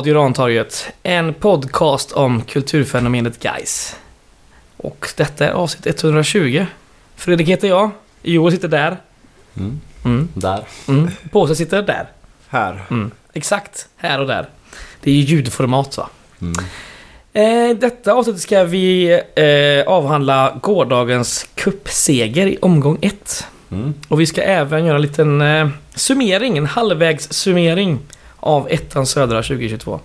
Radio Rantorget, en podcast om kulturfenomenet Guys. Och detta är avsnitt 120. Fredrik heter jag, Joel sitter där. Mm. Mm. Där. Mm. Påse sitter där. Här. Mm. Exakt, här och där. Det är ju ljudformat va. Mm. Eh, detta avsnitt ska vi eh, avhandla gårdagens kuppseger i omgång 1. Mm. Och vi ska även göra en liten eh, summering, en halvvägs summering av ettan södra 2022.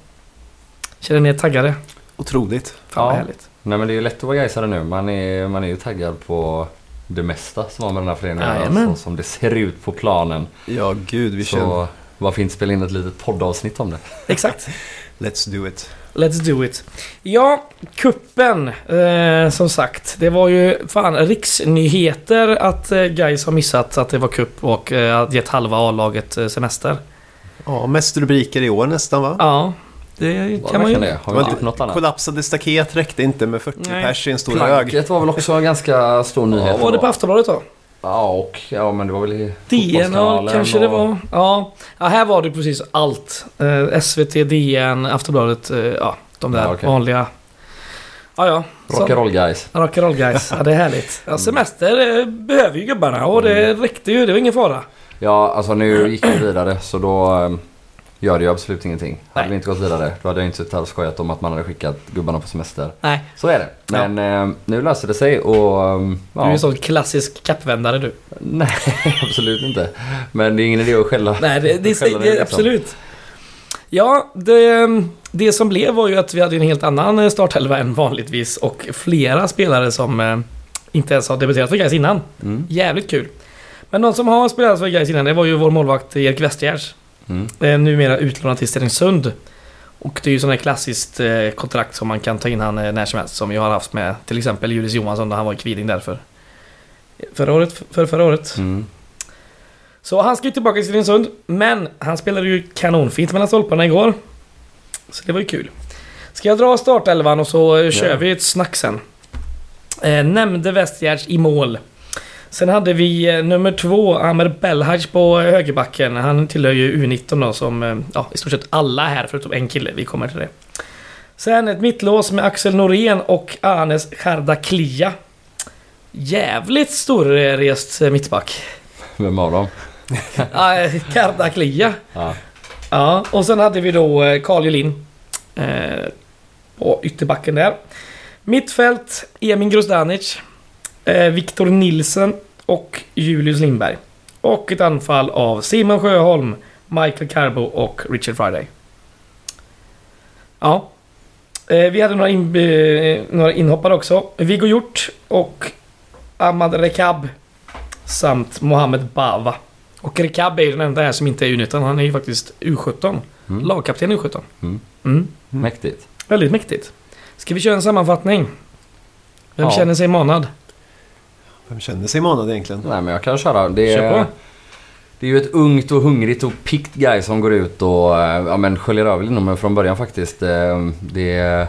Känner ni er taggade? Otroligt. Fan vad Ja. härligt. Nej men det är ju lätt att vara gaisare nu. Man är, man är ju taggad på det mesta som har med den här föreningen att göra, Jajamän. så som det ser ut på planen. Ja, gud, vi känner... Så varför inte spela in ett litet poddavsnitt om det? Exakt. Let's do it. Let's do it. Ja, kuppen eh, som sagt. Det var ju fan riksnyheter att eh, guys har missat att det var kupp och eh, gett halva A-laget eh, semester. Ja, mest rubriker i år nästan va? Ja, det kan man ju... det? Har Det inte något annat? Kollapsade staket räckte inte med 40 Nej. pers i en stor hög. Planket var väl också en ganska stor nyhet? Var det på Aftonbladet då? Ja, och ja men det var väl i DN ja, kanske det och- var. Ja. ja, här var det precis allt. Eh, SVT, DN, Aftonbladet, eh, ja, de där Ja, okej. vanliga. Ja, ja. Rock'n'roll guys. Rock'n'roll guys. Ja, det är härligt. Ja, semester eh, behöver ju gubbarna och det Mm. räckte ju. Det var ingen fara. Ja, alltså nu gick vi vidare så då um, gör det ju absolut ingenting. Hade Nej. vi inte gått vidare då hade jag inte suttit här och skojat om att man hade skickat gubbarna på semester. Nej, Så är det. Men eh, nu löser det sig och... um, du är ja, en sån klassisk kappvändare du. Nej, absolut inte. Men det är ingen idé att skälla. Nej, det, det, skälla det, dig, liksom. absolut. Ja, det, det som blev var ju att vi hade en helt annan eh, startelva än vanligtvis och flera spelare som inte ens har debuterat för Gais innan. Mm. Jävligt kul. Men någon som har spelat för Gais innan det var ju vår målvakt Erik Westgärds. Mm. Eh, numera utlånad till Stenungsund. Och det är ju sån här klassiskt eh, kontrakt som man kan ta in han eh, när som helst. Som jag har haft med till exempel Julius Johansson när han var i Kviding därför. Förra året? För förra året. Mm. Så han ska ju tillbaka till Stenungsund. Men han spelade ju kanonfint mellan stolparna igår. Så det var ju kul. Ska jag dra startelvan och så eh, kör vi ett snack sen. Eh, nämnde Westgärds i mål. Sen hade vi eh, nummer två, Amer Belhaj på högerbacken. Han tillhör ju U19 då som, eh, ja i stort sett alla här förutom en kille. Vi kommer till det. Sen ett mittlås med Axel Norén och Anes Chardaklia. Jävligt storrest eh, mittback. Vem av dem? Chardaklia. Ja. Ja, och sen hade vi då Carl Julin. Eh, på ytterbacken där. Mittfält, Emin Grostanic. Eh, Viktor Nilsen och Julius Lindberg. Och ett anfall av Simon Sjöholm, Michael Carbo och Richard Friday. Ja. Eh, vi hade några, in, eh, några inhoppare också. Viggo Hjort och Ahmad Rekab. Samt Mohamed Bava. Och Rekab är ju den enda här som inte är U19. Han är ju faktiskt U17. Mm. Lagkapten i U17. Mm. Mm. Mäktigt. Väldigt mäktigt. Ska vi köra en sammanfattning? Vem Ja. känner sig manad? Vem känner sig manad egentligen? Nej men jag kan köra. Det Kör på. är, det är ju ett ungt och hungrigt och pikt guy som går ut och eh, ja, men sköljer över Lindholmen från början faktiskt. Eh, Det,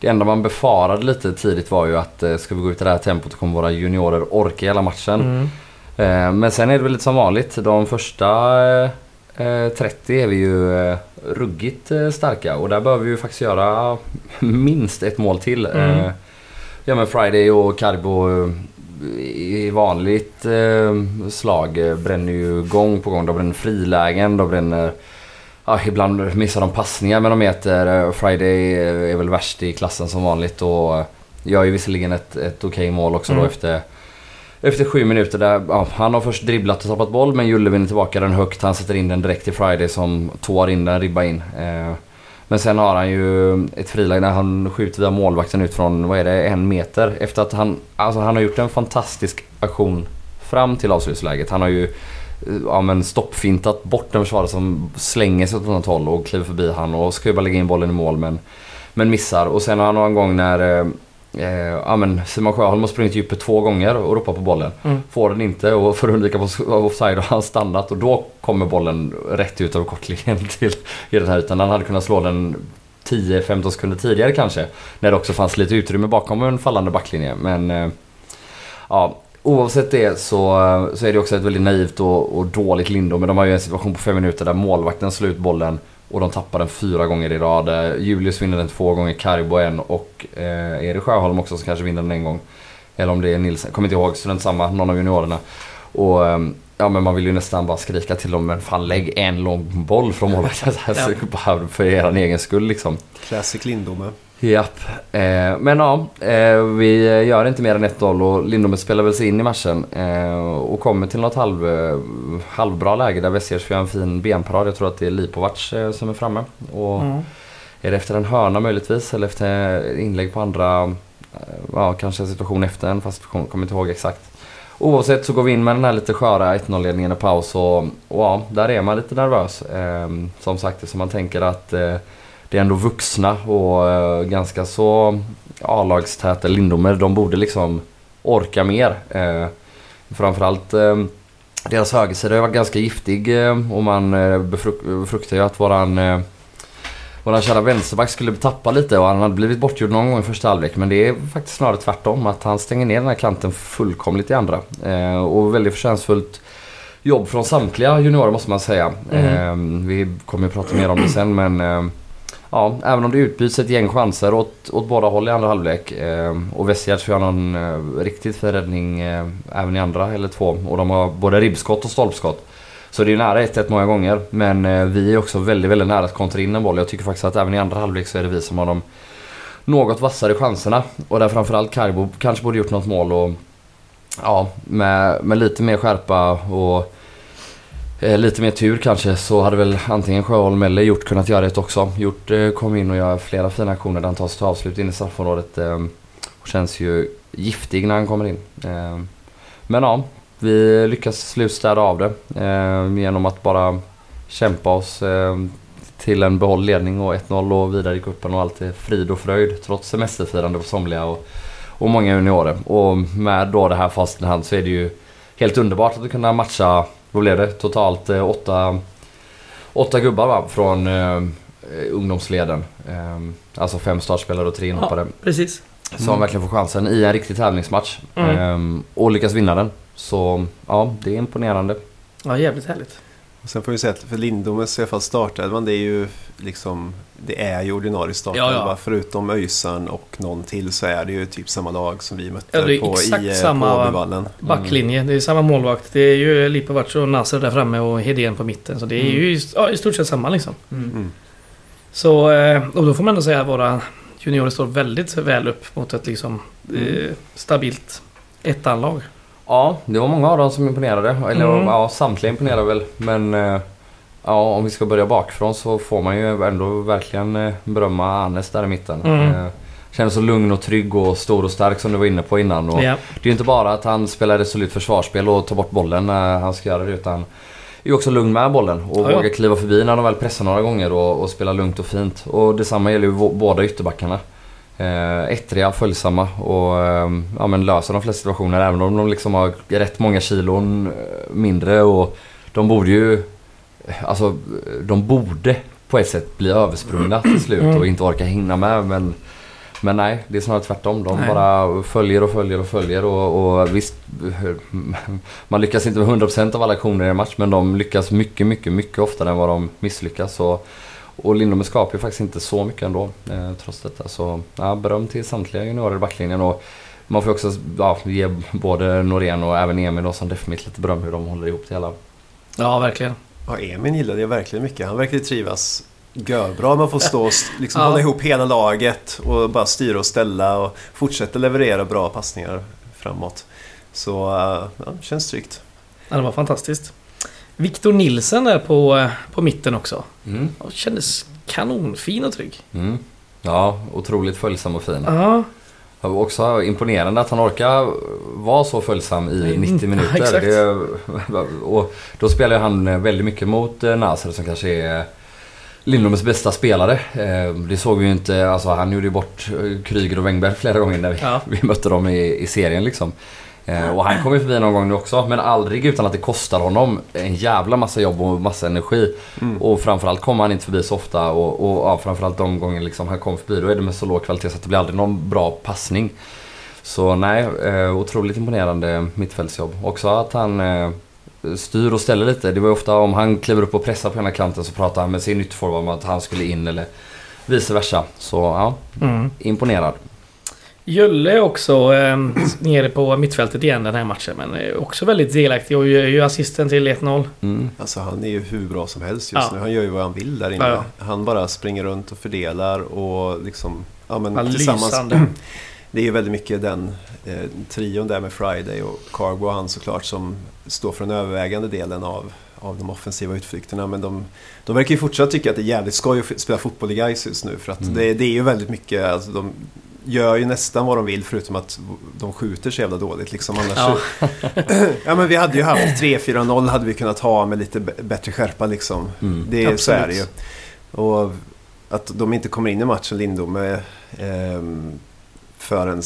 det enda man befarade lite tidigt var ju att eh, ska vi gå ut i det här tempot kommer våra juniorer orka hela matchen. Mm. Men sen är det väl lite som vanligt. De första eh, eh, 30 är vi ju ruggigt starka och där behöver vi ju faktiskt göra minst ett mål till. Mm. Ja men Friday och Carbo eh, i vanligt eh, slag eh, bränner ju gång på gång. De bränner frilägen, de bränner... Ja, ibland missar de passningar med de meter. Eh, Friday eh, är väl värst i klassen som vanligt och gör ju visserligen ett, ett okej mål också Mm. då efter efter sju minuter där, ja, han har först dribblat och tappat boll men Julle vinner tillbaka den högt. Han sätter in den direkt till Friday som tår in den, ribba in. Eh, men sen har han ju ett friläge när han skjuter via målvakten ut från, vad är det, en meter. Efter att han, alltså han har gjort en fantastisk aktion fram till avslutsläget. Han har ju eh, ja, men stoppfintat bort en försvarare som slänger sig åt något håll och kliver förbi han och ska ju bara lägga in bollen i mål men, men missar. Och sen har han någon gång när Eh, ja, men Simon Sjöholm har sprungit djupet två gånger och ropat på bollen. Mm. Får den inte och för att undvika på- offside har han stannat och då kommer bollen rätt ut över kortlinjen till i den här ytan. Han hade kunnat slå den 10-15 sekunder tidigare kanske. När det också fanns lite utrymme bakom en fallande backlinje. Men eh, ja, oavsett det så, så är det också ett väldigt naivt och, och dåligt Lindom. Men de har ju en situation på fem minuter där målvakten slår ut bollen Och de tappar den fyra gånger i rad. Eh, Julius vinner den två gånger, Karibo en och eh, det Sjöholm också som kanske vinner den en gång. Eller om det är Nilsen, kommer inte ihåg, strunt samma, någon av juniorerna. Och ehm, ja men man vill ju nästan bara skrika till dem, men fan lägg en lång boll från målvakten. Alltså, bara för er egen skull liksom. Classic Lindome. Japp. Eh, men ja, eh, vi gör inte mer än 1-0 och Lindome spelar väl sig in i matchen. Eh, och kommer till något halv, halvbra läge där Vessiers får göra en fin benparad. Jag tror att det är Lipovac eh, som är framme. Och Mm. Är det efter en hörna möjligtvis eller efter inlägg på andra, eh, ja kanske en situation efter en fast jag kommer inte ihåg exakt. Oavsett så går vi in med den här lite sköra 1-0 ledningen i paus och, och ja, där är man lite nervös. Eh, som sagt, så man tänker att det är ändå vuxna och eh, ganska så A-lagstäta Lindomer. De borde liksom orka mer. Eh, framförallt eh, deras högersida har varit ganska giftig eh, och man eh, befruk- fruktar ju att våran eh, våran kära vänsterback skulle tappa lite och han hade blivit bortgjord någon gång i första halvlek. Men det är faktiskt snarare tvärtom. Att han stänger ner den här kanten fullkomligt i andra. Eh, och väldigt förtjänstfullt jobb från samtliga juniorer måste man säga. Eh, vi kommer ju prata mer om det sen men eh, Ja, även om det utbyts ett gäng chanser åt, åt båda håll i andra halvlek. Eh, och Westgärds får göra någon eh, riktigt fin räddning eh, även i andra eller två. Och de har både ribbskott och stolpskott. Så det är nära 1-1 många gånger. Men eh, vi är också väldigt, väldigt nära att kontra in en boll. Jag tycker faktiskt att även i andra halvlek så är det vi som har de något vassare chanserna. Och där framförallt Kajbo kanske borde gjort något mål och ja, med, med lite mer skärpa och Eh, lite mer tur kanske så hade väl antingen Sjöholm eller Hjort kunnat göra det också. Hjort eh, kom in och gör flera fina aktioner där han tar sig till avslut in i straffområdet. Eh, och känns ju giftig när han kommer in. Eh, men ja, vi lyckas slutstäda av det eh, genom att bara kämpa oss eh, till en behåll ledning och 1-0 och vidare i cupen och allt är frid och fröjd trots semesterfirande på somliga och, och många juniorer. Och med då det här facit i hand så är det ju helt underbart att kunna matcha, vad blev det, totalt eh, åtta, åtta gubbar va? från eh, ungdomsleden. Eh, alltså fem startspelare och tre inhoppare. Precis. Som verkligen får chansen i en riktig tävlingsmatch. Mm. Ehm, och lyckas vinna den. Så ja, det är imponerande. Ja, jävligt härligt. Och sen får vi säga att för Lindomes i alla fall startelvan, det är ju liksom Det är ju ordinarie startelva. Ja, ja. Förutom Öjsan och någon till så är det ju typ samma lag som vi mötte Ja, det är på, exakt i, eh, samma- på Åbyvallen. Backlinje, det är samma målvakt. Det är ju Lipovac och Nasser där framme och Hedén på mitten. Så det är ju i- ja, i stort sett samma liksom. Mm. Så, eh, och då får man ändå säga att våra juniorer står väldigt väl upp mot ett liksom eh, stabilt ettanlag. Ja, det var många av dem som imponerade. Eller Mm. ja, samtliga imponerade väl. Men eh, ja, om vi ska börja bakifrån så får man ju ändå verkligen eh, berömma Annes där i mitten. Mm. Eh, Kändes så lugn och trygg och stor och stark som du var inne på innan. Och Ja. Det är ju inte bara att han spelar resolut försvarsspel och tar bort bollen när han ska göra det utan är också lugn med bollen och Ja, vågar kliva förbi när de väl pressar några gånger och, och spela lugnt och fint. Och detsamma gäller ju båda ytterbackarna. Eh, ettriga, följsamma och eh, ja, men löser de flesta situationer även om de liksom har rätt många kilon eh, mindre och de borde ju... Alltså de borde på ett sätt bli översprungna till slut Mm. och inte orka hinna med men men nej, det är snarare tvärtom. De Nej. bara följer och följer och följer och, och visst Man lyckas inte med 100% av alla aktioner i en match men de lyckas mycket, mycket, mycket oftare än vad de misslyckas. Och, och Lindome skapar ju faktiskt inte så mycket ändå eh, trots detta. Så ja, beröm till samtliga juniorer i backlinjen. Och man får också ja, ge både Norén och även Emil då, som definitivt lite beröm hur de håller ihop det hela. ja, verkligen. Ja, Emin gillade jag verkligen mycket. Han verkar ju trivas görbra. Man får stå och liksom Ja. hålla ihop hela laget och bara styra och ställa och fortsätta leverera bra passningar framåt. Så eh, ja, känns tryggt. Ja, det var fantastiskt. Viktor Nilsen där på, eh, på mitten också. Mm. Och kändes kanonfin och trygg. Mm. Ja, otroligt följsam och fin. Ja, Det var också imponerande att han orkar vara så följsam i Mm, 90 ja, minuter. exakt. Det, och då spelar han väldigt mycket mot eh, Nasser som kanske är Lindholms bästa spelare. Eh, Det såg vi ju inte, alltså han gjorde ju bort eh, Kryger och Wengberg flera gånger när vi, Ja. vi mötte dem i, i serien liksom. Eh, Och han kom ju förbi någon gång nu också, men aldrig utan att det kostar honom en jävla massa jobb och massa energi. Mm. Och framförallt kommer han inte förbi så ofta och, och ja, framförallt de gånger liksom han kom förbi då är det med så låg kvalitet så att det blir aldrig någon bra passning. Så nej, eh, otroligt imponerande mittfältsjobb. Också att han eh, styr och ställer lite. Det var ju ofta om han kliver upp och pressar på ena kanten så pratar han med sin ytterforward om att han skulle in eller vice versa. Så ja, Mm. imponerad. Jölle är också eh, nere på mittfältet igen den här matchen. Men är också väldigt delaktig och gör ju assisten till 1-0. Mm. Alltså han är ju hur bra som helst just Ja. nu. Han gör ju vad han vill där inne. Ja, Han bara springer runt och fördelar och liksom... Ja, men Han tillsammans. lysande. Det är ju väldigt mycket den eh, trion där med Friday och Cargo och han såklart som står för den övervägande delen av, av de offensiva utflykterna. Men de, de verkar ju fortsatt tycka att det är jävligt skoj att spela fotboll i Gais just nu. För att Mm. det, det är ju väldigt mycket, alltså de gör ju nästan vad de vill förutom att de skjuter så jävla dåligt. Liksom. Annars Ja. ja, men vi hade ju haft 3-4-0 hade vi kunnat ha med lite bättre skärpa liksom. Mm. Det, är- så är det Absolut. ju. Och att de inte kommer in i matchen, Lindome, eh, förrän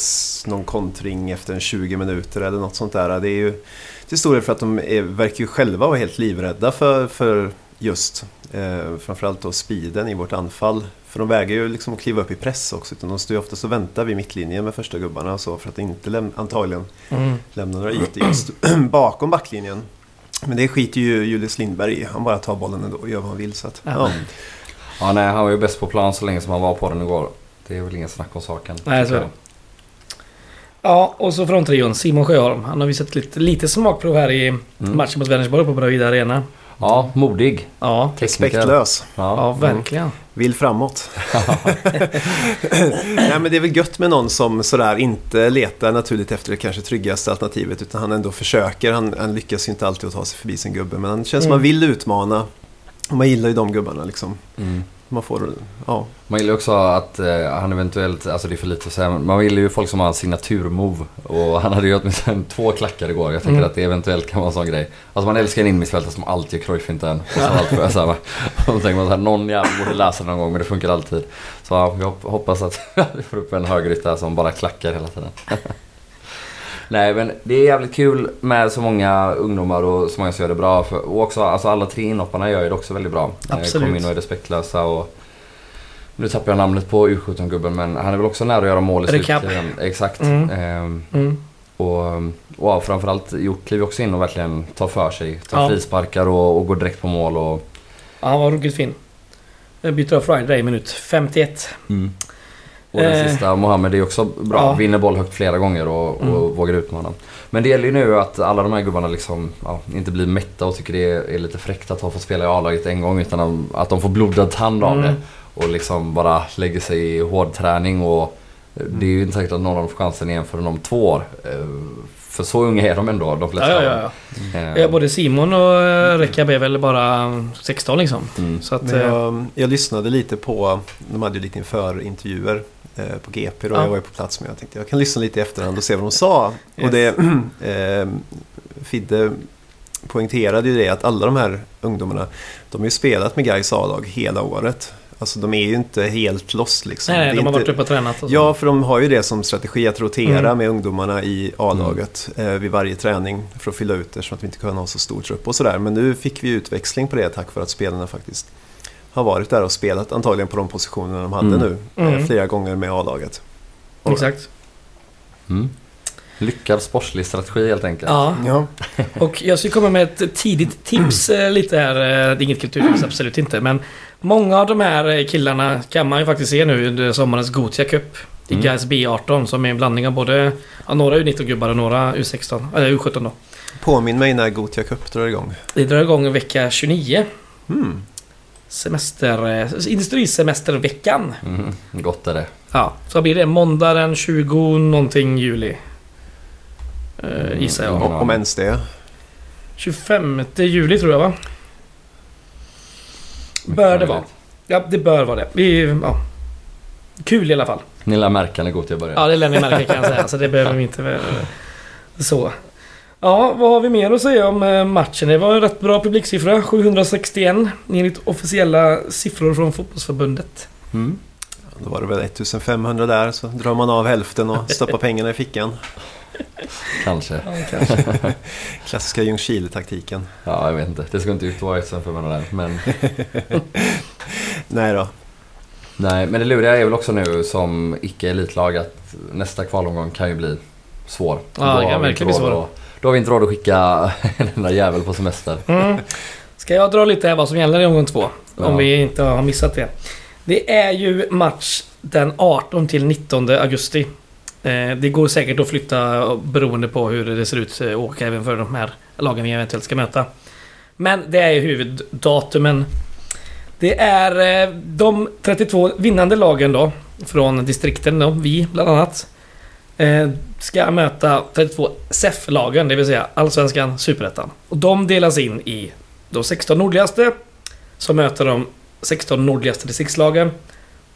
någon kontring efter en 20 minuter eller något sånt där. Det är ju till stor del för att de är, verkar ju själva vara helt livrädda för, för just eh, framförallt då speeden i vårt anfall. För de väger ju liksom att kliva upp i press också. Utan de står ju oftast och väntar vid mittlinjen med första gubbarna och så för att inte läm- antagligen Mm. lämna några ytor just bakom backlinjen. Men det skiter ju Julius Lindberg i. Han bara tar bollen ändå och gör vad han vill. Så att, Ja. ja. Ja, nej, han var ju bäst på plan så länge som han var på den igår. Det är väl ingen snack om saken. Nej, så är det. Ja, och så från trion Simon Sjöholm. Han har visat lite, lite smakprov här i Mm. matchen mot Vänersborg på Bravida Arena. Ja, modig. Ja, Tekniker. Respektlös. Ja. ja verkligen. Vill framåt. Nej, men det är väl gött med någon som sådär inte letar naturligt efter det kanske tryggaste alternativet utan han ändå försöker. Han, han lyckas ju inte alltid att ta sig förbi sin gubbe men han känns som Mm. han vill utmana. Och man gillar ju de gubbarna liksom. Mm. Man får, ja. Man gillar också att eh, han eventuellt, alltså det är för lite att säga, men man gillar ju folk som har en signaturmove. Och han hade ju åtminstone två klackar igår. Jag tänker Mm. att det eventuellt kan vara en sån grej. Alltså man älskar en innermittfältare som alltid gör Cruyff-finten. Och så allt för så här, va. Och då tänker man så här, någon jävel borde läsa någon gång men det funkar alltid. Så ja, jag hop- hoppas att vi får upp en högerytter som bara klackar hela tiden. Nej men det är jävligt kul med så många ungdomar och så många som gör det bra. För, och också alltså alla tre inhopparna gör det också väldigt bra. Eh, Absolut. Kom in och är respektlösa och... Nu tappar jag namnet på U17-gubben men han är väl också nära att göra mål i Rekab. sluttiden. Exakt. Mm. Ehm, Mm. och, och framförallt gjort kliver också in och verkligen tar för sig. Tar Ja. frisparkar och, och går direkt på mål och... Ja, han var ruggigt fin. Jag byter av Friday minut 51. Och den Eh. sista, Mohammed, är också bra. Ja. Vinner boll högt flera gånger och, och Mm. vågar utmana. Men det gäller ju nu att alla de här gubbarna liksom, ja, inte blir mätta och tycker det är, är lite fräckt att ha fått spela i A-laget en gång. Utan att de får blodad tand av Mm. det. Och liksom bara lägger sig i hård träning. Och det är ju inte säkert att någon av dem får chansen igen förrän om två år. Eh, För så unga är de ändå, de flesta Ja, ja, ja. Eh, ja. Både Simon och eh, Rekab är väl bara 16 liksom. mm. Så att... Eh, jag, jag lyssnade lite på, de hade ju lite inför intervjuer eh, på GP då, Ja. jag var ju på plats men jag tänkte jag kan lyssna lite i efterhand och se vad de sa. Yes. Och det, eh, Fidde poängterade ju det att alla de här ungdomarna, de har ju spelat med Gais A-lag hela året. Alltså de är ju inte helt lost liksom. nej, de har inte, varit uppe och tränat och. Ja, för de har ju det som strategi att rotera Mm. med ungdomarna i A-laget eh, vid varje träning för att fylla ut så att vi inte kan ha så stor trupp och sådär. Men nu fick vi utväxling på det tack vare att spelarna faktiskt har varit där och spelat antagligen på de positionerna de hade Mm. nu eh, Mm. flera gånger med A-laget. Och- Exakt. Mm. Lyckad sportslig strategi helt enkelt. Ja, Ja. och jag ska komma med ett tidigt tips eh, lite här. eh, Det är inget kulturtips, absolut inte. Men många av de här killarna kan man ju faktiskt se nu under sommarens Gotia Cup. I Mm. Gais B18 som är en blandning av både ja, några U19-gubbar och några U16, eller U17 då. Påminn mig när Gothia Cup drar igång. Det drar igång vecka 29. Mm. Semester... eh, Industrisemesterveckan. Mm. Gott är det. Ja, så blir det måndag den 20 någonting juli. Uh, gissar jag. Mm. Om, ens det. 25 juli tror jag va? Bör det vara. Ja, det bör vara det. Vi, ja. Kul i alla fall. Ni lär märka när Gothia börjar. Ja, det lär ni märka kan jag säga. Så det behöver vi inte... eh, Så. Ja, vad har vi mer att säga om eh, matchen? Det var en rätt bra publiksiffra. 761 enligt officiella siffror från fotbollsförbundet. Mm. Då var det väl 1500 där så drar man av hälften och stoppar pengarna i fickan. Kanske. Ja, kanske. Klassiska Ljungskile-taktiken. Ja, jag vet inte. Det ska inte ut vara 1500 där. Men, Nej då. nej, men det luriga är väl också nu som icke-elitlag att nästa kvalomgång kan ju bli svår. Ja, det kan verkligen bli svår. Då har vi inte råd att skicka en enda jävel på semester. Mm. Ska jag dra lite här vad som gäller i omgång två? Ja. Om vi inte har missat det. Det är ju match den 18 till 19 augusti. Eh, Det går säkert att flytta beroende på hur det ser ut eh, och även för de här lagen vi eventuellt ska möta. Men det är ju huvuddatumen. Det är eh, de 32 vinnande lagen då från distrikten då, vi bland annat. Eh, Ska möta 32 SEF-lagen, det vill säga Allsvenskan, Superettan. Och de delas in i de 16 nordligaste som möter de 16 nordligaste distriktslagen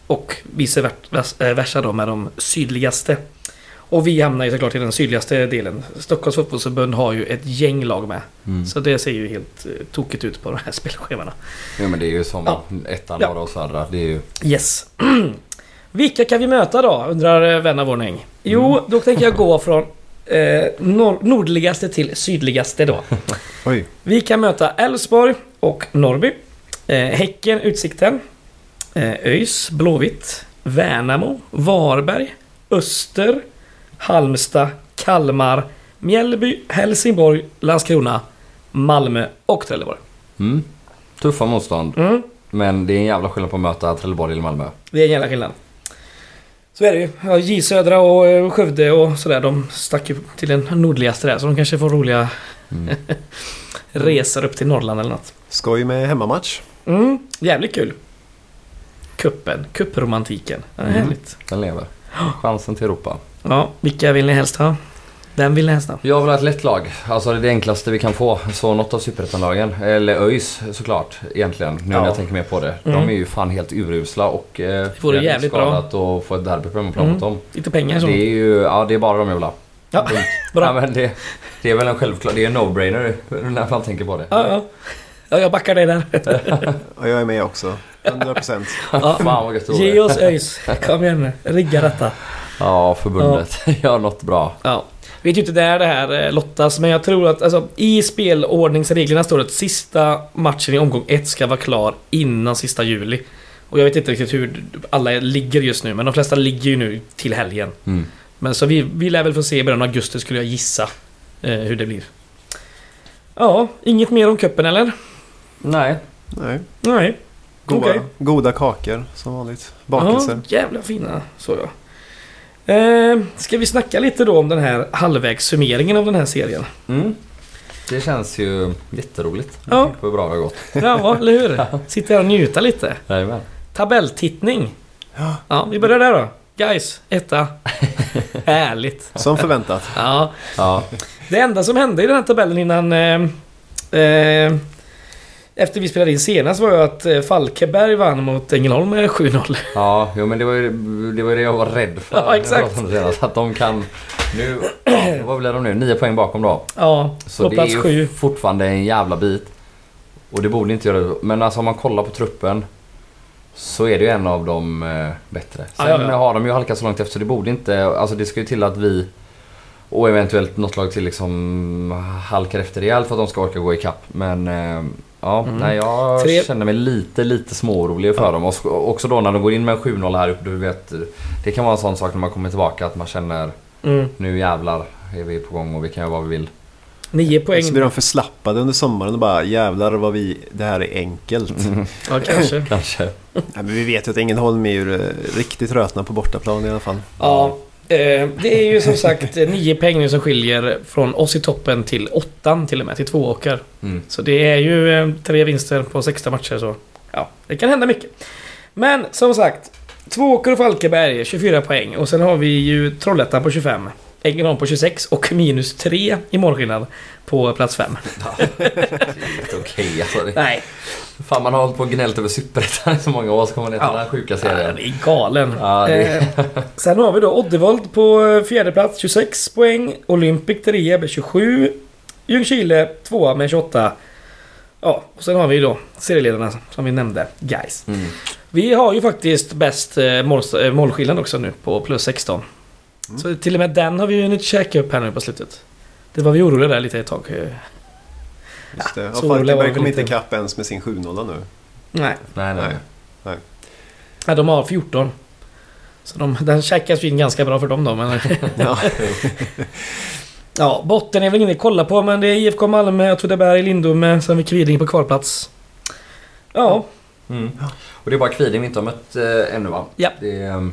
och vice eh, versa då med de sydligaste. Och vi hamnar ju såklart i den sydligaste delen. Stockholms fotbollsförbund har ju ett gäng lag med. Mm. Så det ser ju helt eh, tokigt ut på de här spelschemana. Jo men det är ju som Ja. ettan, Ja. och södra. Det är ju... Yes. Vilka kan vi möta då? Undrar eh, vän av ordning. Jo, då tänker jag gå från eh, nor- nordligaste till sydligaste då. Oj. Vi kan möta Elfsborg och Norrby. Eh, häcken, Utsikten. Eh, ÖIS, Blåvitt. Värnamo, Varberg, Öster, Halmstad, Kalmar, Mjällby, Helsingborg, Landskrona, Malmö och Trelleborg. Mm. Tuffa motstånd. Mm. Men det är en jävla skillnad på att möta Trelleborg eller Malmö. Det är en jävla skillnad. Så är det ju. Ja, J Södra och eh, Skövde och sådär. De stack ju till den nordligaste där. Så de kanske får roliga Mm. resor upp till Norrland eller något. Skoj med hemmamatch. Mm, jävligt kul. Kuppen, kuppromantiken. Ja, Mm. Härligt. Den lever. Chansen till Europa. Ja, vilka vill ni helst ha? Vem vill ni helst ha? Jag vill ha ett lätt lag. Alltså det är det enklaste vi kan få. Så något av superettanlagen. Eller ÖIS såklart egentligen. Nu Ja. när jag tänker mer på det. De Mm. är ju fan helt urusla och... Eh, vore det jävligt bra. att få ett derby på hemmaplan Mm. mot dem. Lite pengar så. Det är ju... Ja, det är bara de jag vill ha. Ja, Punkt. bra. Ja, men det, det är väl en självklar... Det är en no-brainer när man tänker på det. Ja, ja. ja, jag backar dig där. Och jag är med också. 100%. Ja. Fan vad gött det Ge oss ÖIS. Kom igen nu. Rigga detta. Ja, förbundet. Gör något bra. Ja. Vet ju inte där det här eh, lottas, men jag tror att alltså, i spelordningsreglerna står det att sista matchen i omgång ett ska vara klar innan sista juli. Och jag vet inte riktigt hur alla ligger just nu, men de flesta ligger ju nu till helgen. Mm. Men så vi, vi lär väl få se i början av augusti skulle jag gissa eh, hur det blir. Ja, inget mer om kuppen eller? Nej. Nej. Nej. Goda, Okej. goda kakor som vanligt. Bakelser. Ja, jävla fina så ja. Eh, ska vi snacka lite då om den här halvvägssummeringen av den här serien? Mm. Det känns ju jätteroligt. Ja. Hur bra det har gått. Ja, eller hur? Sitta här och njuta lite. Jajamän. Tabelltittning. Ja. Ja, vi börjar där då. Guys, etta. Härligt. Som förväntat. Ja, Ja. det enda som hände i den här tabellen innan... Eh, eh, efter vi spelade in senast var ju att eh, Falkenberg vann mot Ängelholm med 7-0. Ja, jo, men det var, ju, det var det jag var rädd för. Ja, exakt. Senast, att de kan... Nu... Vad blir de nu? Nio poäng bakom då. Ja, Så det är ju 7. fortfarande en jävla bit. Och det borde inte göra. Men alltså om man kollar på truppen. Så är det ju en av de eh, bättre. Sen Ja, ja, ja. har de ju halkat så långt efter så det borde inte... Alltså det ska ju till att vi och eventuellt något lag till liksom halkar efter rejält för att de ska orka gå ikapp. Men eh, ja, Mm. nej, jag Tre- känner mig lite, lite småorolig för Ja. dem. Och också då när de går in med en 7-0 här uppe. Du vet, det kan vara en sån sak när man kommer tillbaka att man känner Mm. nu jävlar är vi på gång och vi kan göra vad vi vill. Nio poäng. Så blir de förslappade under sommaren och bara jävlar vad vi, det här är enkelt. Ja, kanske. Kanske. Nej, men vi vet ju att Ängelholm är ju riktigt rötna på bortaplan i alla fall. Ja, det är ju som sagt eh, nio poäng nu som skiljer från oss i toppen till åttan till och med, till två åkar. Mm. Så det är ju eh, tre vinster på 16 matcher så ja, det kan hända mycket. Men som sagt, Tvååker och Falkenberg 24 poäng och sen har vi ju Trollhättan på 25. Ängelholm på 26 och minus 3 i målskillnad på plats 5. Inte okej alltså. Det, Nej, fan man har hållit på och gnällt över Superettan i så många år så kommer man ner till Ja. den här sjuka serien. är galen. Ja, det- Eh, sen har vi då Oddevold på eh, fjärde plats 26 poäng. Olympic 3 med 27. Ljungskile 2 med 28. Ja, och sen har vi då serieledarna som vi nämnde, guys. Mm. Vi har ju faktiskt bäst eh, mål, eh, målskillnad också nu på plus 16. Mm. Så till och med den har vi ju hunnit käka upp här nu på slutet. Det var vi oroliga där lite ett tag. Just det. Ja, Falkenberg kom inte. ikapp ens med sin 7-0 nu. Nej, Nej, nej. Nej. ja, de har 14. Så de, den käkas ju in ganska bra för dem då. Men, Ja. Ja, botten är väl ingen att kolla på men det är IFK Malmö, Åtvidaberg, Lindome, sen har vi Kviding på kvalplats. Ja, Mm. Och det är bara Kviding vi inte har mött eh, ännu va? Ja. Det är, eh,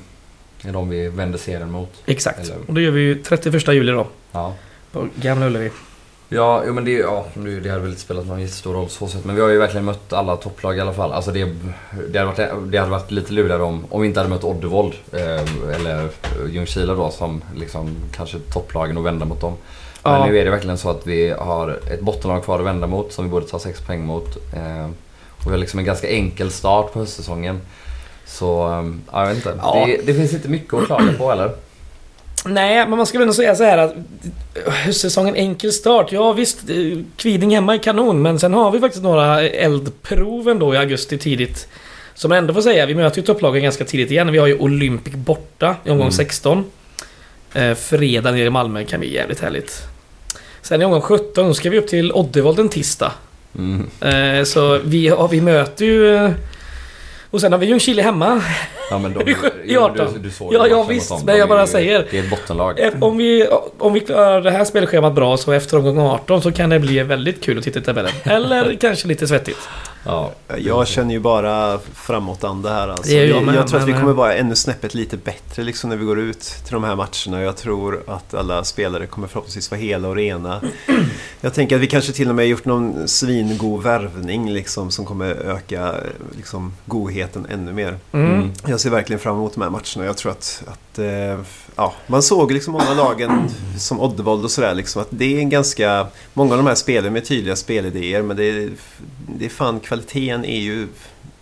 är de vi vänder serien mot. exakt. Eller- Och det gör vi ju 31 juli då. Ja. På Gamla Ullevi. Ja, jo, men det, ja, det hade väl inte spelat någon jättestor roll så sätt. Men vi har ju verkligen mött alla topplag i alla fall. Alltså det, det, hade, varit, det hade varit lite lurigare om, om vi inte hade mött Oddevold. Eh, eller Ljungskile då som liksom kanske topplagen och vända mot dem. Men Ja. nu är det verkligen så att vi har ett bottenlag kvar att vända mot som vi borde ta sex poäng mot. Eh, och vi har liksom en ganska enkel start på höstsäsongen. Så, eh, ja, jag vet inte. Ja. Det, det finns inte mycket att klaga på eller? Nej, men man ska väl ändå säga så här att höstsäsongen enkel start. Ja visst, eh, Kviding hemma är kanon men sen har vi faktiskt några eldprov ändå i augusti tidigt. Som ändå får säga, vi möter ju topplagen ganska tidigt igen. Vi har ju Olympic borta i omgång Mm. 16. 16. Eh, fredag nere i Malmö kan bli jävligt härligt. Sen i omgång 17 ska vi upp till Oddevold en tisdag. Mm. Eh, så vi, ja, vi möter ju... Och sen har vi Ljungskile hemma. Ja men de, I jo, 18. du, du såg Ja, ja, visst, dem. men jag bara säger. Det är ett bottenlag. Om vi, om vi klarar det här spelschemat bra så efter omgång 18 så kan det bli väldigt kul att titta i tabellen. Eller kanske lite svettigt. Ja. Jag känner ju bara framåtanda här alltså. Jag jag, med, jag tror att vi kommer vara ännu snäppet lite bättre liksom när vi går ut till de här matcherna. Jag tror att alla spelare kommer förhoppningsvis vara hela och rena. Jag tänker att vi kanske till och med gjort någon svingod värvning liksom som kommer öka liksom, godheten ännu mer. Mm. Mm. Jag ser verkligen fram emot de här matcherna. Jag tror att, att eh, ja, man såg liksom många lagen som Oddevold och sådär liksom att det är en ganska, många av de här spelen med tydliga spelidéer men det är, det är fan kvaliteten är ju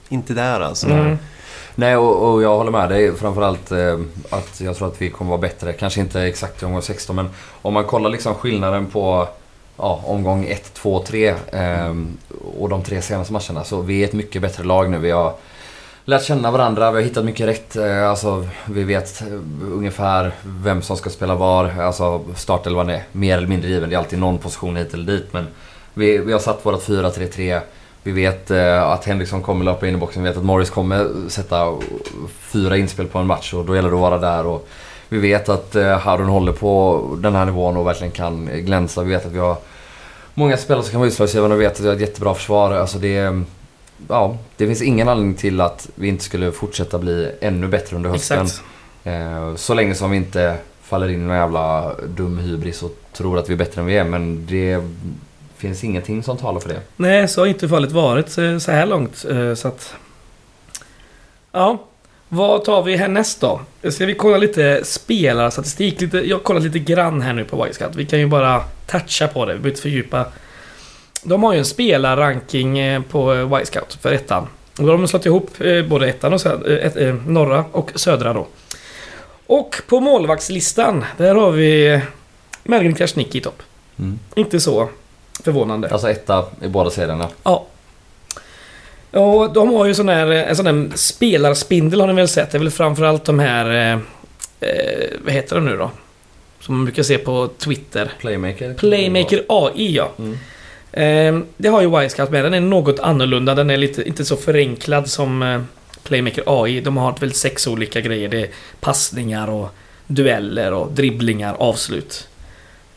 inte där alltså. Mm. Nej och, och jag håller med dig framförallt eh, att jag tror att vi kommer vara bättre. Kanske inte exakt i omgång 16 men om man kollar liksom skillnaden på ja, omgång 1, 2, 3 eh, och de tre senaste matcherna så vi är ett mycket bättre lag nu. Vi har lärt känna varandra, vi har hittat mycket rätt. Eh, alltså, vi vet eh, ungefär vem som ska spela var. Alltså startelvan är mer eller mindre given. Det är alltid någon position hit eller dit men vi, vi har satt vårt 4-3-3. Vi vet eh, att Henriksson kommer löpa in i boxen. Vi vet att Morris kommer sätta fyra inspel på en match och då gäller det att vara där. Och vi vet att Harun håller på den här nivån och verkligen kan glänsa. Vi vet att vi har många spelare som kan vara utslagsgivande och vi vet att vi har ett jättebra försvar. Alltså det, ja, det finns ingen anledning till att vi inte skulle fortsätta bli ännu bättre under hösten. Exakt. Eh, så länge som vi inte faller in i någon jävla dum hybris och tror att vi är bättre än vi är. Men det finns ingenting som talar för det. Nej, så har inte fallet varit eh, så här långt. eh, Så att... Ja. Vad tar vi härnäst då? Ska vi kolla lite spelarstatistik? Lite, jag har kollat lite grann här nu på Wisecout. Vi kan ju bara toucha på det. Vi behöver inte fördjupa. De har ju en spelarranking eh, på eh, Wisecout för ettan. Och då har de slått ihop eh, både ettan och söd, eh, ett, eh, norra och södra då. Och på målvaktslistan, där har vi Melvin Krasniqi i topp. Mm. Inte så förvånande. Alltså etta i båda serierna. Ja. Och de har ju sån här, en sån här spelarspindel har ni väl sett? Det är väl framförallt de här... Eh, eh, vad heter de nu då? Som man brukar se på Twitter. Playmaker. Playmaker AI ja. Mm. Eh, det har ju Wisecout med. Den är något annorlunda. Den är lite, inte så förenklad som eh, Playmaker AI. De har väl sex olika grejer. Det är passningar och dueller och dribblingar, avslut.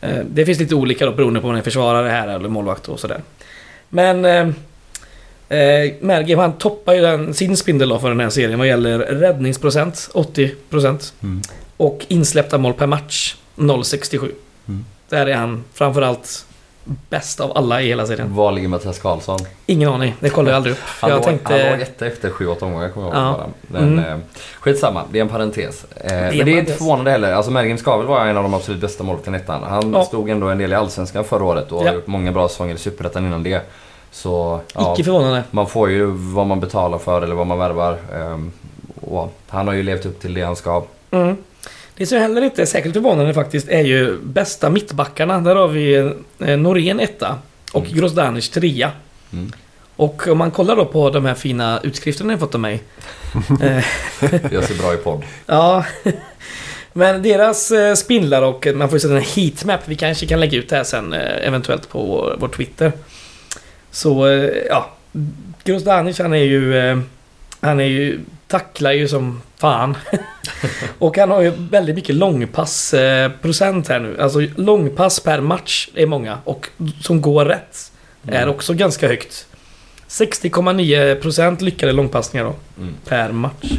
Eh, det finns lite olika då beroende på om man är försvarare här eller målvakt och sådär. Men... Eh, eh, Mergim han toppar ju den, sin spindel då för den här serien vad gäller räddningsprocent, 80%. Mm. Och insläppta mål per match, 0,67. Mm. Där är han framförallt bäst av alla i hela serien. Var ligger Mattias Karlsson? Ingen aning, det kollar jag aldrig upp. Han, jag låg, tänkte... han låg etta efter 7-8 omgångar kommer jag ihåg. Ja. Men, Mm. eh, skitsamma, det är en parentes. Eh, men en det är inte förvånande heller. Alltså Mergim ska väl vara en av de absolut bästa målvakterna i ettan. Han Ja. stod ändå en del i Allsvenskan förra året och Ja. har gjort många bra säsonger i Superettan innan det. Så ja, Icke förvånande. man får ju vad man betalar för eller vad man värvar. Och han har ju levt upp till det han ska. Mm. Det som heller inte är särskilt förvånande faktiskt är ju bästa mittbackarna. Där har vi eh, Norén etta och Mm. Grozdanic trea. Mm. Och om man kollar då på de här fina utskrifterna jag fått av mig. eh, Jag ser bra i podd. Ja. Men deras eh, spindlar och man får ju sätta en heatmap. Vi kanske kan lägga ut det här sen eventuellt på vår, vår Twitter. Så ja. Grozdanic han är ju... Eh, han är ju tacklar ju som fan. och han har ju väldigt mycket långpassprocent här nu. Alltså långpass per match är många. Och som går rätt är Mm. också ganska högt. 60,9% lyckade långpassningar då. Mm. Per match.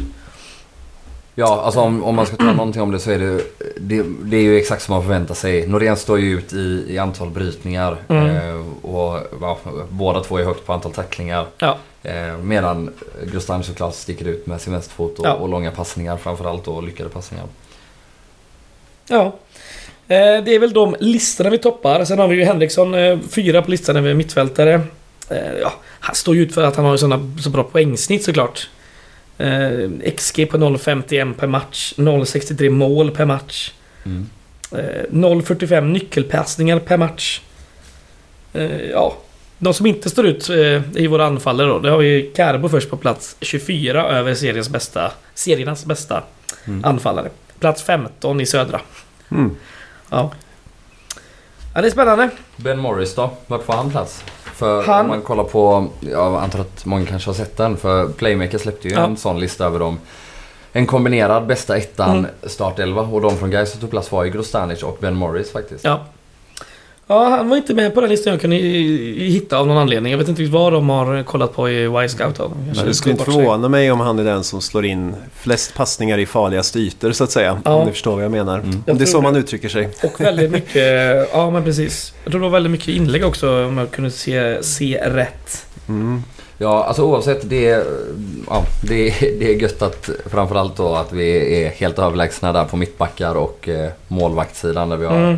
Ja, alltså om, om man ska ta någonting om det så är det, det, det är ju exakt som man förväntar sig. Norén står ju ut i, i antal brytningar Mm. eh, och ja, båda två är högt på antal tacklingar. Ja. Eh, medan Gustav såklart sticker ut med sin vänsterfot och, Ja. och långa passningar framförallt och lyckade passningar. Ja. Eh, Det är väl de listorna vi toppar. Sen har vi ju Henriksson, eh, fyra på listan över mittfältare. Eh, Ja, han står ju ut för att han har såna, så bra poängsnitt såklart. XG på 0,51 per match. 0,63 mål per match. Mm. Eh, 0,45 nyckelpassningar per match. Ja, de som inte står ut eh, i våra anfallare då. Det har vi Carbo först på plats 24 över seriens bästa, seriernas bästa Mm. anfallare. Plats 15 i södra. Mm. Ja. Ja, det är spännande. Ben Morris då? Vart får han plats? För Han- om man kollar på, jag antar att många kanske har sett den, för Playmaker släppte ju Ja. en sån lista över dem. En kombinerad bästa ettan Mm. startelva och de från Gais som tog plats var ju Grostanic och Ben Morris faktiskt. Ja. Ja, han var inte med på den listan jag kunde hitta av någon anledning. Jag vet inte vad de har kollat på i Y-Scout. det skulle inte sig. förvåna mig om han är den som slår in flest passningar i farliga ytor så att säga. Ja. Om ni förstår vad jag menar. Mm. Om Jag det är så det. man uttrycker sig. Och väldigt mycket... Ja, men precis. Jag tror det var väldigt mycket inlägg också om jag kunde se, se rätt. Mm. Ja, alltså oavsett. Det är, ja, det är, det är gött att framförallt då att vi är helt överlägsna där på mittbackar och eh, målvaktssidan där vi har, Mm.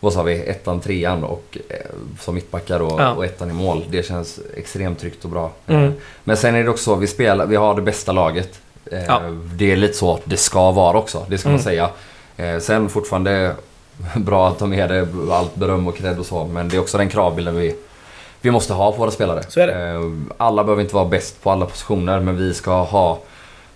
Vad sa vi, ettan, trean och eh, som mittbackar och, Ja. och ettan i mål. Det känns extremt tryggt och bra. Mm. Men sen är det också, vi spelar, vi har det bästa laget. Eh, Ja. Det är lite så det ska vara också, det ska man Mm. säga. Eh, sen fortfarande bra att de är det, allt beröm och cred och så. Men det är också den kravbilden vi, vi måste ha på våra spelare. Eh, Alla behöver inte vara bäst på alla positioner men vi ska ha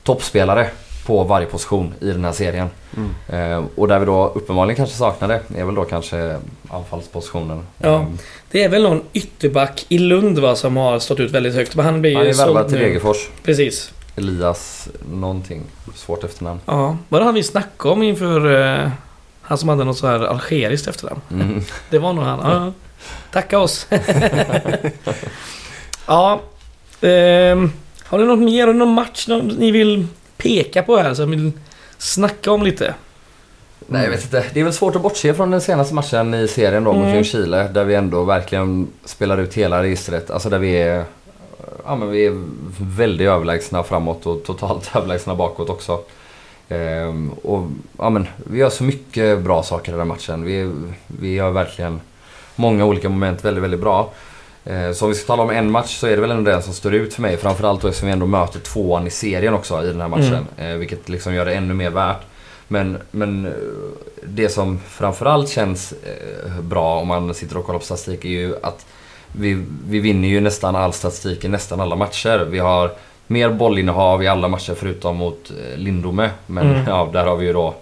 toppspelare på varje position i den här serien. Mm. Eh, Och där vi då uppenbarligen kanske saknar det är väl då kanske anfallspositionen. Ja. Eh, Det är väl någon ytterback i Lund va, som har stått ut väldigt högt. Men han blir Han är värvad till. Degerfors. Precis. Elias någonting. Svårt efternamn. Ja. Var det han vi snackade om inför... Eh, han som hade något så här algeriskt efternamn? Mm. Det var nog han. Ja. Tacka oss. ja. ehm, har ni något mer? Någon match ni vill peka på här som vill snacka om lite? Nej jag vet inte. Det är väl svårt att bortse från den senaste matchen i serien då mot Mm. Ljungskile. Där vi ändå verkligen spelar ut hela registret. Alltså där vi är... Ja men vi är väldigt överlägsna framåt och totalt överlägsna bakåt också. Ehm, och ja men vi gör så mycket bra saker i den här matchen. Vi, vi gör verkligen många olika moment väldigt, väldigt bra. Eh, Så om vi ska tala om en match så är det väl ändå den som står ut för mig. Framförallt då eftersom vi ändå möter tvåan i serien också i den här matchen. Eh, Vilket liksom gör det ännu mer värt. Men, men eh, det som framförallt känns bra om man sitter och kollar på statistik är ju att vi, vi vinner ju nästan all statistik i nästan alla matcher. Vi har mer bollinnehav i alla matcher förutom mot Lindome. Men Mm. ja, där har vi ju då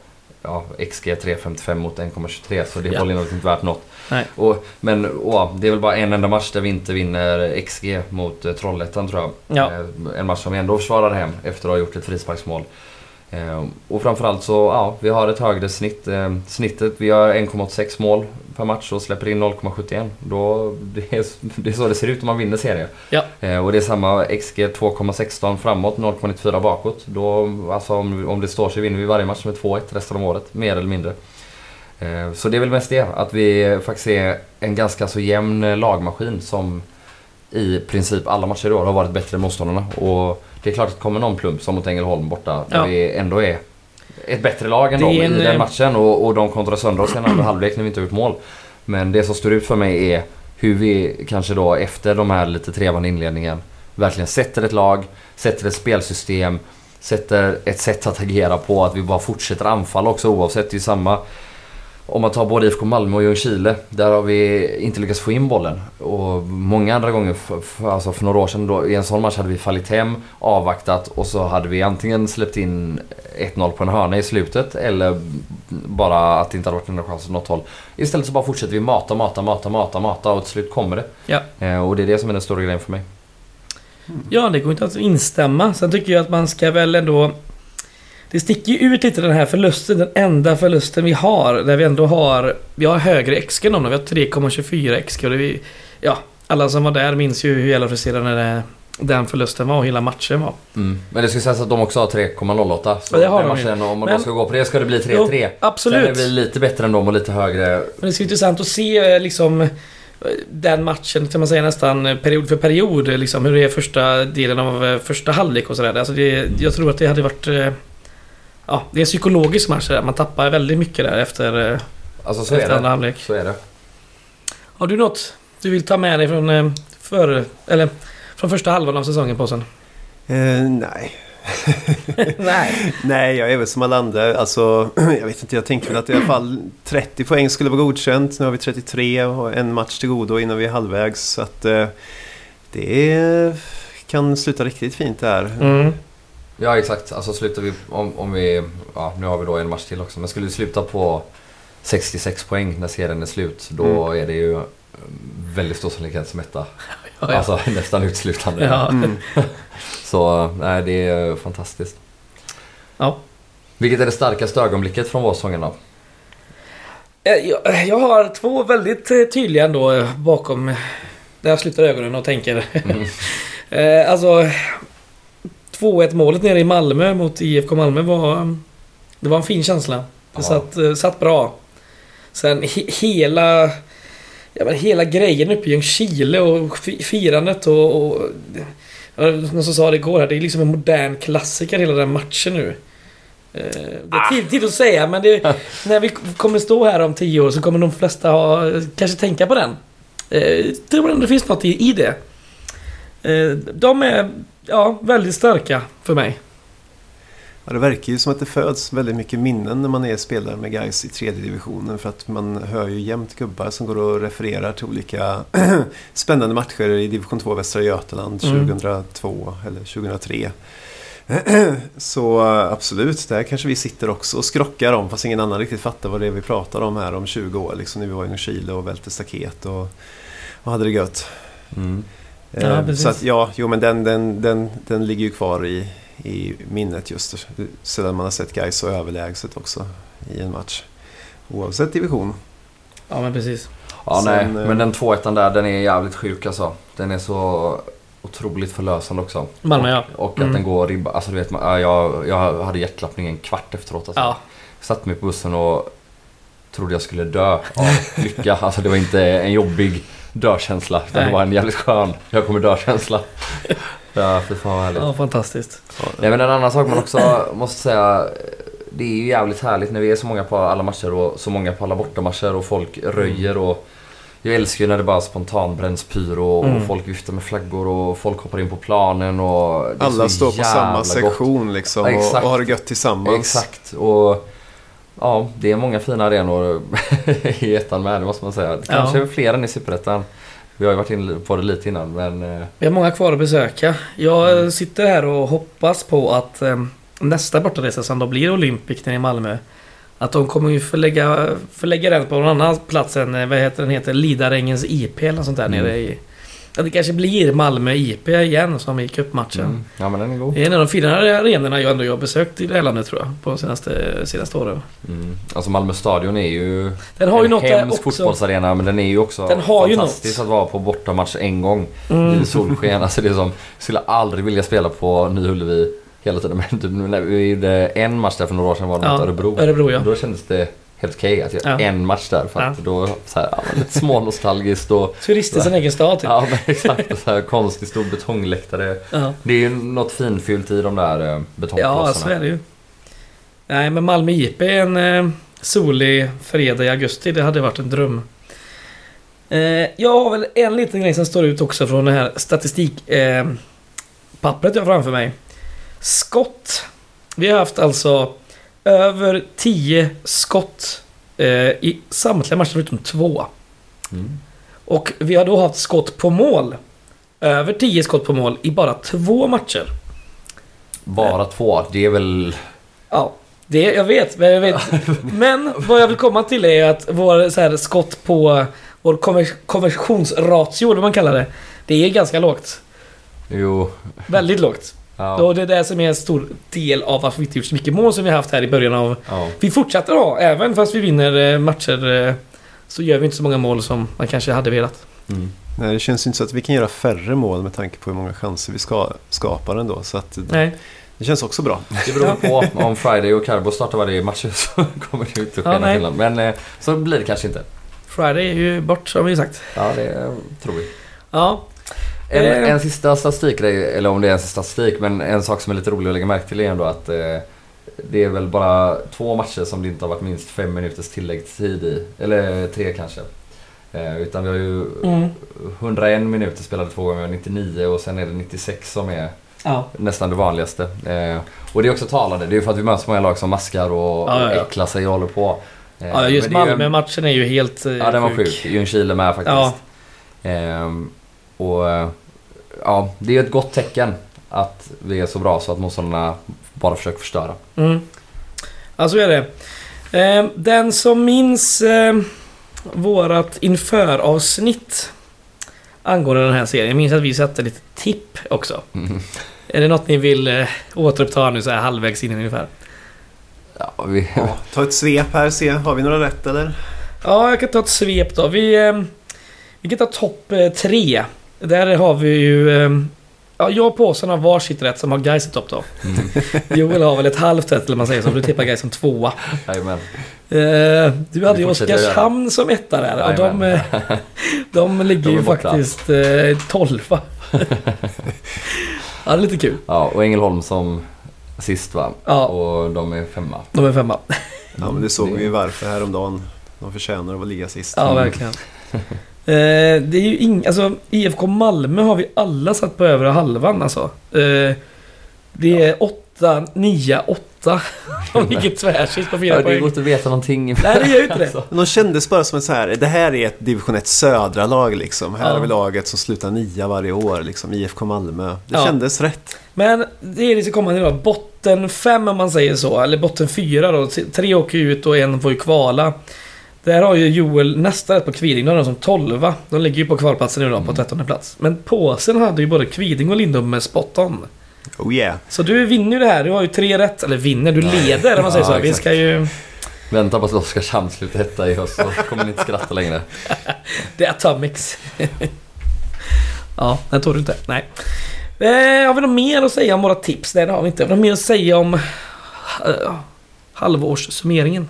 ja, XG 3.55 mot 1.23 så det är Ja. bollinnehavet inte värt något. Nej. Och, men åh, det är väl bara en enda match där vi inte vinner XG mot eh, Trollhättan tror jag. Ja. Eh, en match som vi ändå försvarar hem efter att ha gjort ett frisparksmål. Eh, och framförallt så, ja, vi har ett högre snitt. Eh, snittet, vi har 1,86 mål per match och släpper in 0,71. Då, det, är, det är så det ser ut om man vinner serier. Ja. Eh, och det är samma XG 2,16 framåt, 0,94 bakåt. Då, alltså om, om det står sig vinner vi varje match med 2-1 resten av året, mer eller mindre. Eh, Så det är väl mest det, att vi faktiskt är en ganska så jämn eh, lagmaskin som i princip alla matcher i år har varit bättre än motståndarna. Och det är klart att det kommer någon plump som mot Ängelholm borta där Ja. vi ändå är ett bättre lag än dem en, i den eh, matchen och, och de kontrar sönder oss i en andra halvlek när vi inte har gjort mål. Men det som står ut för mig är hur vi kanske då efter de här lite trevande inledningen verkligen sätter ett lag, sätter ett spelsystem, sätter ett sätt att agera på, att vi bara fortsätter anfalla också oavsett. Det är samma om man tar både IFK Malmö och Ljungskile, där har vi inte lyckats få in bollen. Och många andra gånger, för, för, alltså för några år sedan, då, i en sån match hade vi fallit hem, avvaktat och så hade vi antingen släppt in 1-0 på en hörna i slutet eller bara att det inte hade varit en chans åt något håll. Istället så bara fortsätter vi mata, mata, mata, mata, mata och till slut kommer det. Ja. Eh, och det är det som är den stora grejen för mig. Ja, det går inte att instämma. Sen tycker jag att man ska väl ändå... Det sticker ju ut lite den här förlusten, den enda förlusten vi har. Där vi ändå har... Vi har högre XG än dem. Vi har 3,24 XG och vi, Ja, alla som var där minns ju hur jävla frustrerande den förlusten var och hela matchen var. Mm. Men det ska sägas att de också har 3,08. Så Ja, det har de matchen, om Men- då ska gå på det ska det bli 3-3. Jo, absolut. Sen är vi lite bättre än dem och lite högre. Men det ska bli intressant att se eh, liksom eh, den matchen, kan man säga nästan eh, period för period. Liksom, hur det är första delen av första halvlek och sådär. Alltså det, jag tror att det hade varit... Ja, det är en psykologisk match där. Man tappar väldigt mycket där efter, eh, Alltså så är efter andra det. halvlek. Så är det. Har du något du vill ta med dig från, eh, för, eller, från första halvan av säsongen på sen? Eh, nej. Nej. Nej, jag är väl som alla andra. Alltså, jag vet inte, jag tänkte väl att i alla fall 30 poäng skulle vara godkänt. Nu har vi 33 och en match till godo innan vi är halvvägs. Så att eh, det kan sluta riktigt fint där. Mm. Ja exakt. Alltså slutar vi om, om vi... Ja nu har vi då en match till också. Men skulle vi sluta på 66 poäng när serien är slut. Då är det ju eh, väldigt stor sannolikhet som etta. Ja, ja. Alltså nästan utslutande. ja. Mm. Så nej det är fantastiskt. ja. Vilket är det starkaste ögonblicket från vårsäsongen då? Eh, Jag, jag har två väldigt eh, tydliga ändå eh, bakom... Där jag slutar ögonen och tänker. Mm. Alltså... 2-1 målet nere i Malmö mot IFK Malmö var... Det var en fin känsla. Det satt, eh, satt bra. Sen he, hela... Ja, men hela grejen uppe i Ljungskile och fi- firandet och... och någon som sa det igår här, det är liksom en modern klassiker hela den matchen nu. Eh, Det är tid, tid att säga men det, när vi kommer stå här om tio år så kommer de flesta ha, kanske tänka på den. Eh, Jag tror ändå det finns något i, i det. Eh, De är ja, väldigt starka för mig. Ja, det verkar ju som att det föds väldigt mycket minnen när man är spelare med guys i tredje divisionen. För att man hör ju jämt gubbar som går och refererar till olika spännande matcher i division 2 Västra Götaland Mm. 2002 eller 2003. Så absolut, där kanske vi sitter också och skrockar om fast ingen annan riktigt fattar vad det är vi pratar om här om 20 år. Liksom när vi var i Chile och välte staket och, och hade det gött. Mm. Ja, Eh, så att ja, jo men den, den, den, den ligger ju kvar i, i minnet just sedan man har sett Gais så överlägset också i en match. Oavsett division. Ja men precis. Ja Sen, nej, eh, men den 2-1 där den är jävligt sjuk alltså. Den är så otroligt förlösande också. Malmö ja. Och att Mm. den går ribba. Alltså du vet, jag, jag hade hjärtklappning en kvart efteråt alltså. Ja. Satt mig på bussen och trodde jag skulle dö av lycka. Alltså det var inte en jobbig dökänsla. Utan det var en jävligt skön jag kommer dö-känsla. Ja, fy fan vad härligt. ja, fantastiskt. Nej men en annan sak man också måste säga. Det är ju jävligt härligt när vi är så många på alla matcher och så många på alla bortamatcher och folk röjer och jag älskar ju när det bara spontanbränns pyro och, Mm. folk viftar med flaggor och folk hoppar in på planen och... Alla står på samma gott. sektion liksom Ja, och, och har det gött tillsammans. Exakt och... Ja, det är många fina arenor i ettan med, det måste man säga. Kanske Ja. fler än i Superettan. Vi har ju varit inne på det lite innan men... eh, Vi har många kvar att besöka. Jag Mm. sitter här och hoppas på att eh, nästa bortaresa som då blir Olympic i Malmö. Att de kommer ju förlägga, förlägga den på någon annan plats än, eh, vad heter den heter, Lidarängens IP eller sånt där Mm. nere i... Att det kanske blir Malmö IP igen som i cupmatchen. Mm. Ja men den är god. Det är en av de finare arenorna jag ändå har besökt i det här landet tror jag. På de senaste, senaste åren. Mm. Alltså Malmö stadion är ju Den har ju en något där hemsk också. fotbollsarena men den är ju också Den har ju fantastisk något. att vara på bortamatch en gång Mm. i solsken. Alltså det är som, skulle aldrig vilja spela på Ny Ullevi hela tiden. Men typ, när vi gjorde en match där för några år sedan var det mot Ja, Örebro. Örebro ja. Då kändes det helt okej att göra Ja. en match där. För att då så här, ja, lite smånostalgiskt och Turister i sin egen stad typ. Ja men exakt. Så här konstig stor betongläktare. Ja. Det är ju något finfyllt i de där eh, Ja, betongklossarna. så är det ju. Nej, men Malmö IP en eh, solig fredag i augusti. Det hade varit en dröm. Eh, jag har väl en liten grej som står ut också från det här statistik... Eh, jag har framför mig. Skott. Vi har haft alltså över 10 skott eh, i samtliga matcher förutom två. Mm. Och vi har då haft skott på mål. Över 10 skott på mål i bara två matcher. Bara två. Det är väl... Ja, det, jag vet, men jag vet. Men vad jag vill komma till är att vår så här, skott på vår konver- konversionsratio, eller vad man kallar det. Det är ganska lågt. Jo. Väldigt lågt. Ja. Och det är det som är en stor del av varför vi inte gjort så mycket mål som vi har haft här i början av... ja. Vi fortsätter ha, även fast vi vinner eh, matcher eh, så gör vi inte så många mål som man kanske hade velat. Mm. Nej, det känns inte så att vi kan göra färre mål med tanke på hur många chanser vi ska, skapar ändå. Så att Nej. det känns också bra. Det beror på. Om Friday och Carbo startar varje match så kommer det inte att ske Ja, någon nej. skillnad. Men eh, så blir det kanske inte. Friday är ju bort, som vi sagt. Ja, det tror vi. Ja. En, Eh. en sista statistikgrej, eller om det är en statistik, men en sak som är lite rolig att lägga märke till är ändå att eh, det är väl bara två matcher som det inte har varit minst fem minuters tilläggstid i. Eller tre kanske. Eh, utan vi har ju Mm. 101 minuter spelade två gånger, 99 och sen är det 96 som är Ja. nästan det vanligaste. Eh, och det är också talande, det är ju för att vi möter så många lag som maskar och, Ja, ja, äcklar sig och håller på. Eh, ja, just Malmö-matchen är ju helt eh, Ja, den var sjuk. Ljungskile med faktiskt. Och eh, ja, det är ett gott tecken att vi är så bra så att motståndarna bara försöker förstöra. Mm. Ja, så är det. Eh, den som minns eh, vårat inför-avsnitt angående den här serien. Jag minns att vi satte lite tipp också. Mm. Är det något ni vill återuppta nu så här halvvägs in ungefär? Ja, vi, Ja, ta ett svep här se. Har vi några rätt eller? Ja, jag kan ta ett svep då. Vi, vi kan ta topp tre. Där har vi ju... Eh, ja, jag och påsen har varsitt rätt som har Gais i topp då. mm, Joel har väl ett halvt rätt eller man säger så. Du tippar Gais som tvåa. jajamän. Eh, du hade ju Oskarshamn som etta där. Och de, eh, de ligger De är ju faktiskt eh, tolva. ja, det är lite kul. Ja, och Ängelholm som sist va? Ja, Och de är femma. de är femma. Ja, men det såg vi ju varför häromdagen. De förtjänar att vara ligga sist. Ja, verkligen. Eh, det är ju ing, alltså IFK Malmö har vi alla satt på övre halvan alltså. Eh, det är 8, 9, 8. De ligger tvärsist på fyra Ja, det poäng. går inte att veta någonting. Nej, det gör ju inte det. Alltså. De kändes bara som ett så här, det här är ett division 1 södra lag liksom. Här Ja. har vi laget som slutar nia varje år, liksom IFK Malmö. Det Ja. kändes rätt. Men det är det som kommer nu då. Botten 5 om man säger så. Eller botten 4 då. Tre åker ut och en får ju kvala. Där har ju Joel nästa rätt på Kviding. Då har de som 12 De ligger ju på kvalplatsen nu då på 13 plats. Men påsen hade ju både Kviding och Lindom med spot on. Oh yeah. Så du vinner ju det här. Du har ju tre rätt. Eller vinner, du leder om man säger Ja, så. Vi exakt. ska ju... Vänta på att Oskarshamn slutar etta i höst så kommer ni inte skratta längre. Det är Atomics. ja, den tog du inte. Nej. Eh, har vi något mer att säga om våra tips? Nej, det har vi inte. Har vi något mer att säga om eh, halvårssummeringen?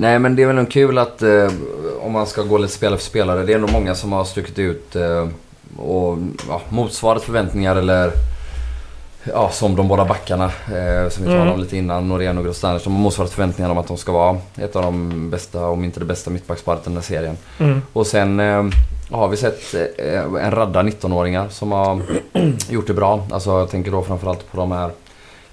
Nej men det är väl nog kul att eh, om man ska gå lite spelare för spelare. Det är nog många som har stuckit ut eh, och ja, motsvarat förväntningar eller ja, som de båda backarna eh, som vi talade Mm. om lite innan. Norén och Grostanic. De har motsvarat förväntningarna om att de ska vara ett av de bästa, om inte det bästa mittbacksparet i den här serien. Mm. Och sen eh, har vi sett eh, en radda 19-åringar som har gjort det bra. Alltså jag tänker då framförallt på de här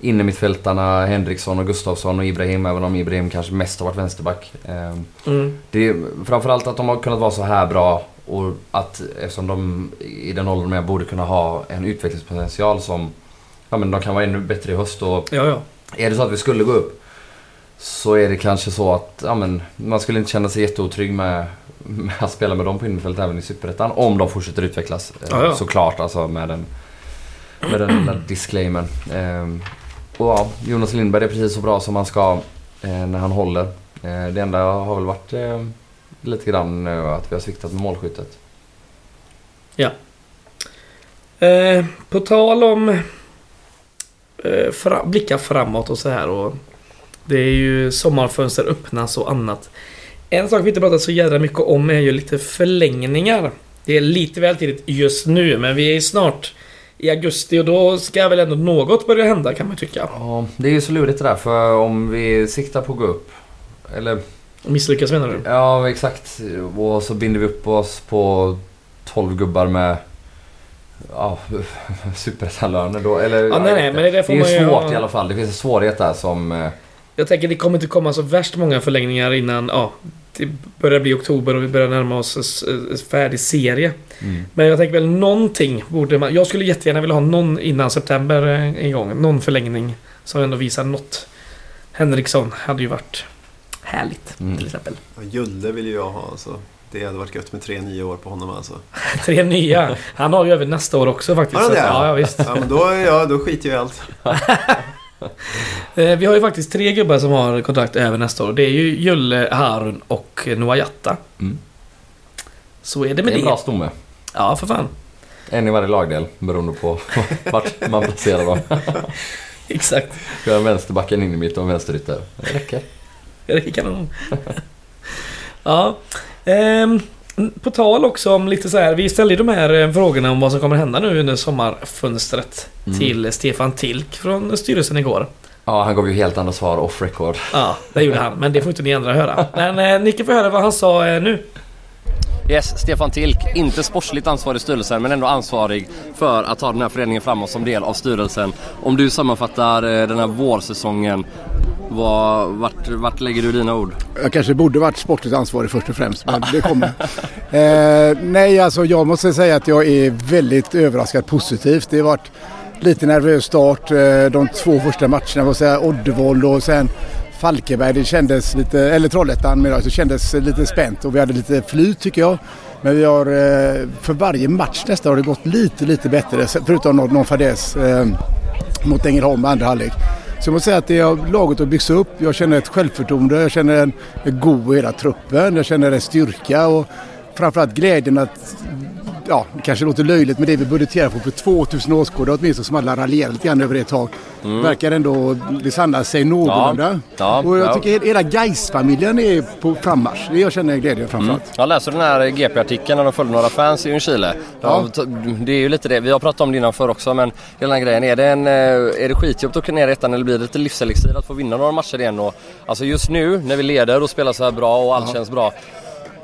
innermittfältarna Henriksson och Gustafsson och Ibrahim. Även om Ibrahim kanske mest har varit vänsterback. Eh, Mm. det är framförallt att de har kunnat vara så här bra och att eftersom de i den åldern de är borde kunna ha en utvecklingspotential som ja, men de kan vara ännu bättre i höst. Och Ja, ja. är det så att vi skulle gå upp så är det kanske så att ja, men, man skulle inte känna sig jätteotrygg med, med att spela med dem på innerfältet även i Superettan. Om de fortsätter utvecklas. Eh, Ja, ja. Såklart alltså med den, med den lilla disclaimern. Och ja, Jonas Lindberg är precis så bra som han ska eh, när han håller. Eh, det enda har väl varit eh, lite grann eh, att vi har sviktat med målskyttet. Eh, på tal om eh, fra, blicka framåt och så här och det är ju sommarfönster öppnas och annat. En sak vi inte pratat så jädra mycket om är ju lite förlängningar. Det är lite väl tidigt just nu men vi är snart i augusti och då ska väl ändå något börja hända kan man tycka. Ja, det är ju så lurigt det där för om vi siktar på att gå upp eller Misslyckas menar du? Ja, exakt. Och så binder vi upp oss på 12 gubbar med ja, superettanlöner då. Eller, Ja, nej, nej, men det får det är man ju ju svårt ha- i alla fall. Det finns en svårighet där som... Jag tänker det kommer inte komma så värst många förlängningar innan ja, det börjar bli oktober och vi börjar närma oss s- färdig serie. Mm. Men jag tänker väl någonting borde man... Jag skulle jättegärna vilja ha någon innan september eh, igång. Någon förlängning som ändå visar något. Henriksson hade ju varit härligt Mm. till exempel. Ja, Julle vill ju jag ha alltså. Det hade varit gött med tre nya år på honom alltså. Tre nya. Han har ju över nästa år också faktiskt. Har han det? att- Ja, ja, visst. Ja, men då, ja, då skiter jag i allt. Eh, Vi har ju faktiskt tre gubbar som har kontrakt över nästa år. Det är ju Julle, Harun och Noah Jatta. Mm. Så är det Det med är en det. bra stomme. Ja, för fan. En i varje lagdel beroende på vart man placerar dem. Exakt. Vi har en vänsterbacken in i mitt och en vänsterytter. Det räcker. Det är kanon. ja. Ehm, på tal också om lite så här. Vi ställde ju de här eh, frågorna om vad som kommer hända nu under sommarfönstret Mm. till Stefan Tilk från styrelsen igår. Ja, han gav ju helt andra svar off record. Ja, det gjorde han. Men det får inte ni andra höra. Men eh, ni kan få höra vad han sa eh, nu. Yes, Stefan Tilk, inte sportsligt ansvarig i styrelsen men ändå ansvarig för att ta den här föreningen framåt som del av styrelsen. Om du sammanfattar eh, den här vårsäsongen, vad, vart, vart lägger du dina ord? Jag kanske borde varit sportligt ansvarig först och främst, men det kommer. eh, nej, alltså jag måste säga att jag är väldigt överraskad positivt. Det har varit lite nervös start eh, de två första matcherna, vad säga Oddevold och sen Falkenberg. Det kändes lite, eller Trollhättan menar jag, det kändes lite spänt och vi hade lite flyt tycker jag. Men vi har, eh, för varje match nästan har det gått lite, lite bättre. Förutom någon, någon fadäs eh, mot Ängelholm i andra halvlek. Så jag måste säga att det har laget har byggts upp. Jag känner ett självförtroende, jag känner en, en go i hela truppen, jag känner en styrka och framförallt glädjen att Ja, det kanske låter löjligt men det vi budgeterar på för 2000 åskådare åtminstone som alla raljerar lite grann över ett tag. Verkar ändå besanna sig någorlunda. Ja, och jag ja. tycker hela Gais-familjen är på frammarsch. Det jag känner glädje framförallt. Jag läser den här GP-artikeln när de följde några fans i Ljungskile. Ja. Ja. Det är ju lite det, vi har pratat om det innan för också men hela den här grejen. Är det, en, eh, är det skitjobbigt att åka ner i ettan eller blir det lite livselixir att få vinna några matcher igen? Och, alltså just nu när vi leder och spelar så här bra och allt känns bra.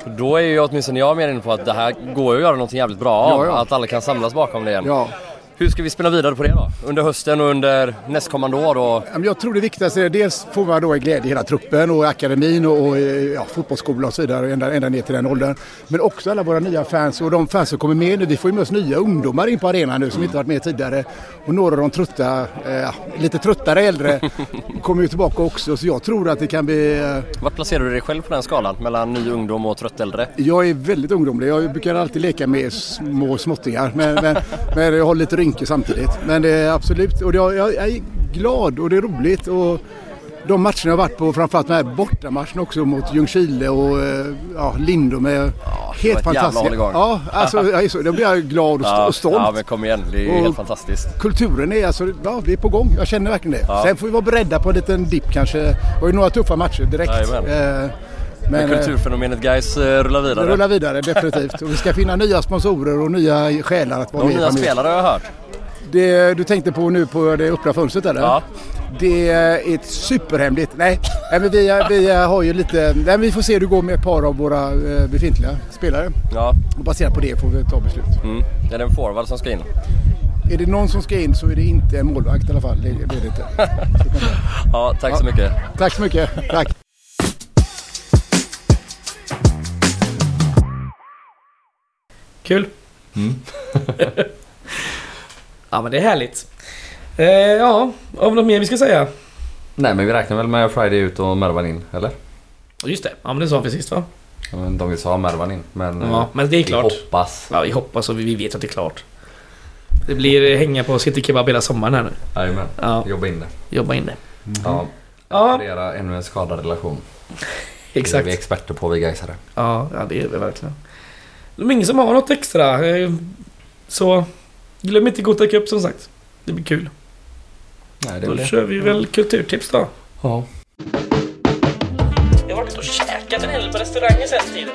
Då är ju åtminstone jag mer inne på att det här går ju att göra någonting jävligt bra av. Ja, ja. Att alla kan samlas bakom det igen. Ja. Hur ska vi spela vidare på det då? Under hösten och under nästkommande år? Men Jag tror det viktigaste är dels får man då en glädje i hela truppen och akademin och, och ja, fotbollsskola och så vidare ända, ända ner till den åldern. Men också alla våra nya fans och de fans som kommer med nu. Vi får ju med oss nya ungdomar in på arenan nu som inte varit med tidigare. Och några av de trötta, eh, lite tröttare äldre kommer ju tillbaka också. Så jag tror att det kan bli... Eh, Vart placerar du dig själv på den skalan? Mellan ny ungdom och trött äldre? jag är väldigt ungdomlig. Jag brukar alltid leka med små småttingar. Men, men, men jag har lite rynkor samtidigt. Men det är absolut, och jag, jag, är glad och det är roligt. Och de matcherna jag har varit på, framförallt den här bortamatchen också mot Ljungskile och eh, ja, Lindom är var helt fantastiska. hålligång. Ja, alltså, jag är så, då blir jag glad och, och stolt. ja men kom igen, det är Och- helt fantastiskt. Kulturen är alltså, ja vi är på gång. Jag känner verkligen det. Ja. Sen får vi vara beredda på en liten dipp kanske. Det var ju några tuffa matcher direkt. Jajamän. Men eh, kulturfenomenet guys eh, rullar det vidare. rullar vidare definitivt. Och vi ska finna nya sponsorer och nya själar att vara De med nya spelare har jag hört. Det du tänkte på nu på det öppna fönstret eller? Ja. Det är ett superhemligt. Nej, nej men vi, vi har ju lite... Nej, vi får se hur det går med ett par av våra eh, befintliga spelare. Ja. Och baserat på det får vi ta beslut. Mm. Det är en forward som ska in. Är det någon som ska in så är det inte en målvakt i alla fall. Det, det är det inte. Ja, tack så mycket. Tack så mycket. Tack. Kul. Mm. ja men det är härligt. Eh, ja, har vi något mer vi ska säga? Nej men vi räknar väl med Friday ut och Mervan in, eller? Just det, ja men det sa vi sist va? Ja, men De vill ha Mervan in. Men, Ja, eh, men det är vi klart. hoppas. Ja, vi hoppas och vi vi vet att det är klart. Det blir hänga på City Kebab hela sommaren här nu. Jajamän. Ja, Jobba in det. jobba in det. Ja. Ja. Operera ännu en skadad relation. Det är Exakt. vi experter på vi gaisare. Ja, ja, det är det verkligen. Det är ingen som har något extra. eh, Så glöm inte Gota Cup som sagt. Det blir kul. Nej, det Då det. kör vi väl kulturtips då. Ja. Jag har varit och käkat en hel på restauranger sen tiden.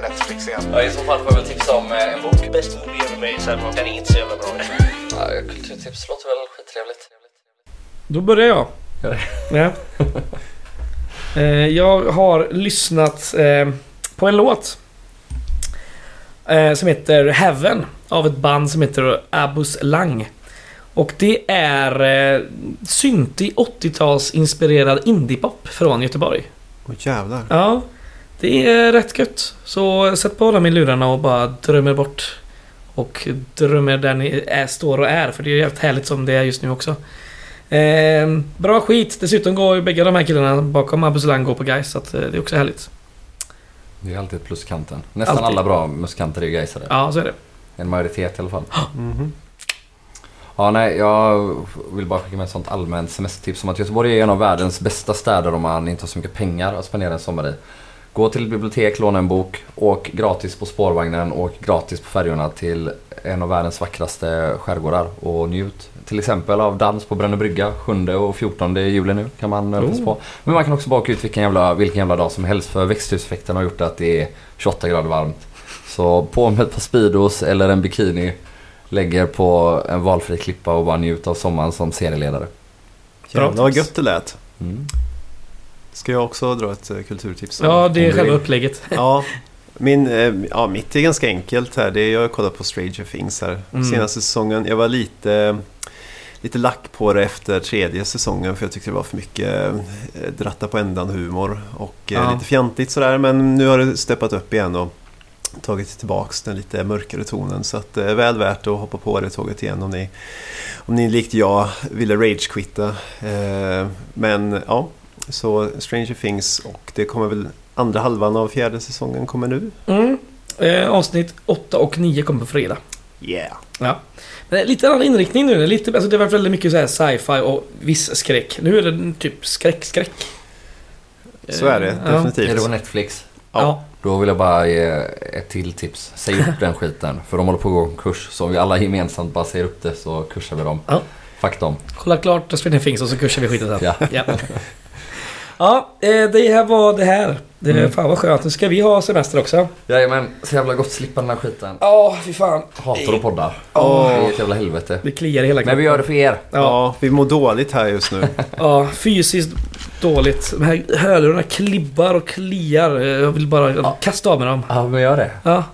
Netflix igen. ja. I så fall får jag väl tipsa om eh, en bok. Bäst movie ever made sen. Den är inte så jävla bra. Ja, kulturtips låter väl skittrevligt. Då börjar jag. Gör det. Ja. Eh, jag har lyssnat på en låt. Eh, Som heter Heaven. Av ett band som heter Abus Lang. Och det är eh, syntig 80-tals inspirerad indiepop från Göteborg. Åh jävlar. Ja, det är rätt gött. Så sätt på dem i lurarna och bara drömmer bort. Och drömmer där ni är, står och är. För det är jävligt härligt som det är just nu också. Eh, bra skit. Dessutom går ju bägge de här killarna bakom Abus Lang går på guys så att eh, det är också härligt. Det är alltid ett plus i kanten. Nästan Alltid. alla bra musikanter är ju gaisare. Ja, så är det. En majoritet i alla fall. Mhm. Ja, nej, jag vill bara skicka med ett sånt allmänt semestertips om att Göteborg är en av världens bästa städer om man inte har så mycket pengar att spendera en sommar i. Gå till ett bibliotek, låna en bok, åk gratis på spårvagnen, åk gratis på färjorna till en av världens vackraste skärgårdar och njut. Till exempel av dans på Brännö brygga 7 och 14 juli nu kan man oh. på. Men man kan också bara åka ut vilken jävla, vilken jävla dag som helst för växthuseffekten har gjort att det är 28 grader varmt. Så på med ett par Speedos eller en bikini lägger på en valfri klippa och bara njuta av sommaren som serieledare. Jävlar vad gött det lät. Mm. Ska jag också dra ett eh, kulturtips? Ja, det är själva upplägget. Ja, min, eh, ja, mitt är ganska enkelt här. Det är, jag har kollat på Stranger Things här. Mm. Senaste säsongen. Jag var lite, lite lack på det efter tredje säsongen för jag tyckte det var för mycket eh, dratta på ändan humor och eh, Ja. lite fjantigt sådär. Men nu har det steppat upp igen och tagit tillbaks den lite mörkare tonen. Så att det är väl värt att hoppa på det tåget igen om ni, om ni likt jag ville ragequitta. Eh, men ja, så Stranger Things och det kommer väl andra halvan av fjärde säsongen kommer nu. Mm. Eh, avsnitt 8 och 9 kommer på fredag. Yeah! Ja. Men lite annan inriktning nu. Lite, alltså det har varit väldigt mycket så här sci-fi och viss skräck. Nu är det typ skräck-skräck. Så är det ja. definitivt. Är det på Netflix? Ja. Då vill jag bara ge ett till tips. Säg upp den skiten. För de håller på att gå konkurs. Så om vi alla gemensamt bara säger upp det så kursar vi dem. Ja. Fuck dem. Kolla klart Stranger Things och så kursar vi skiten sen. Ja. Ja, ja eh, det här var det här. Det, Mm. Fan vad skönt. Nu ska vi ha semester också. Jajamän, så jävla gott slippa den här skiten. Ja, fy fan. Hatar att podda. Åh. Det är ett jävla helvete. Det kliar i hela Men vi gör det för er. Ja, Ja, vi mår dåligt här just nu. ja, fysiskt dåligt. De här hörlurarna klibbar och kliar. Jag vill bara kasta av med dem. Ja, men gör det. Ja.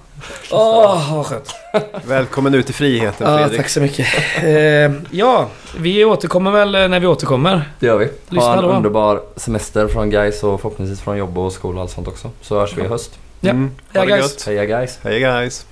Åh, vad skönt. Välkommen ut i friheten Ja, Fredrik. tack så mycket. Eh, ja, vi återkommer väl eh, när vi återkommer. Det gör vi. Lyssna ha en då. underbar semester från guys och förhoppningsvis från jobb och skola och allt sånt också. Så hörs vi i höst. Ja. Mm, Ja, ha det guys. Heja guys. Hej guys.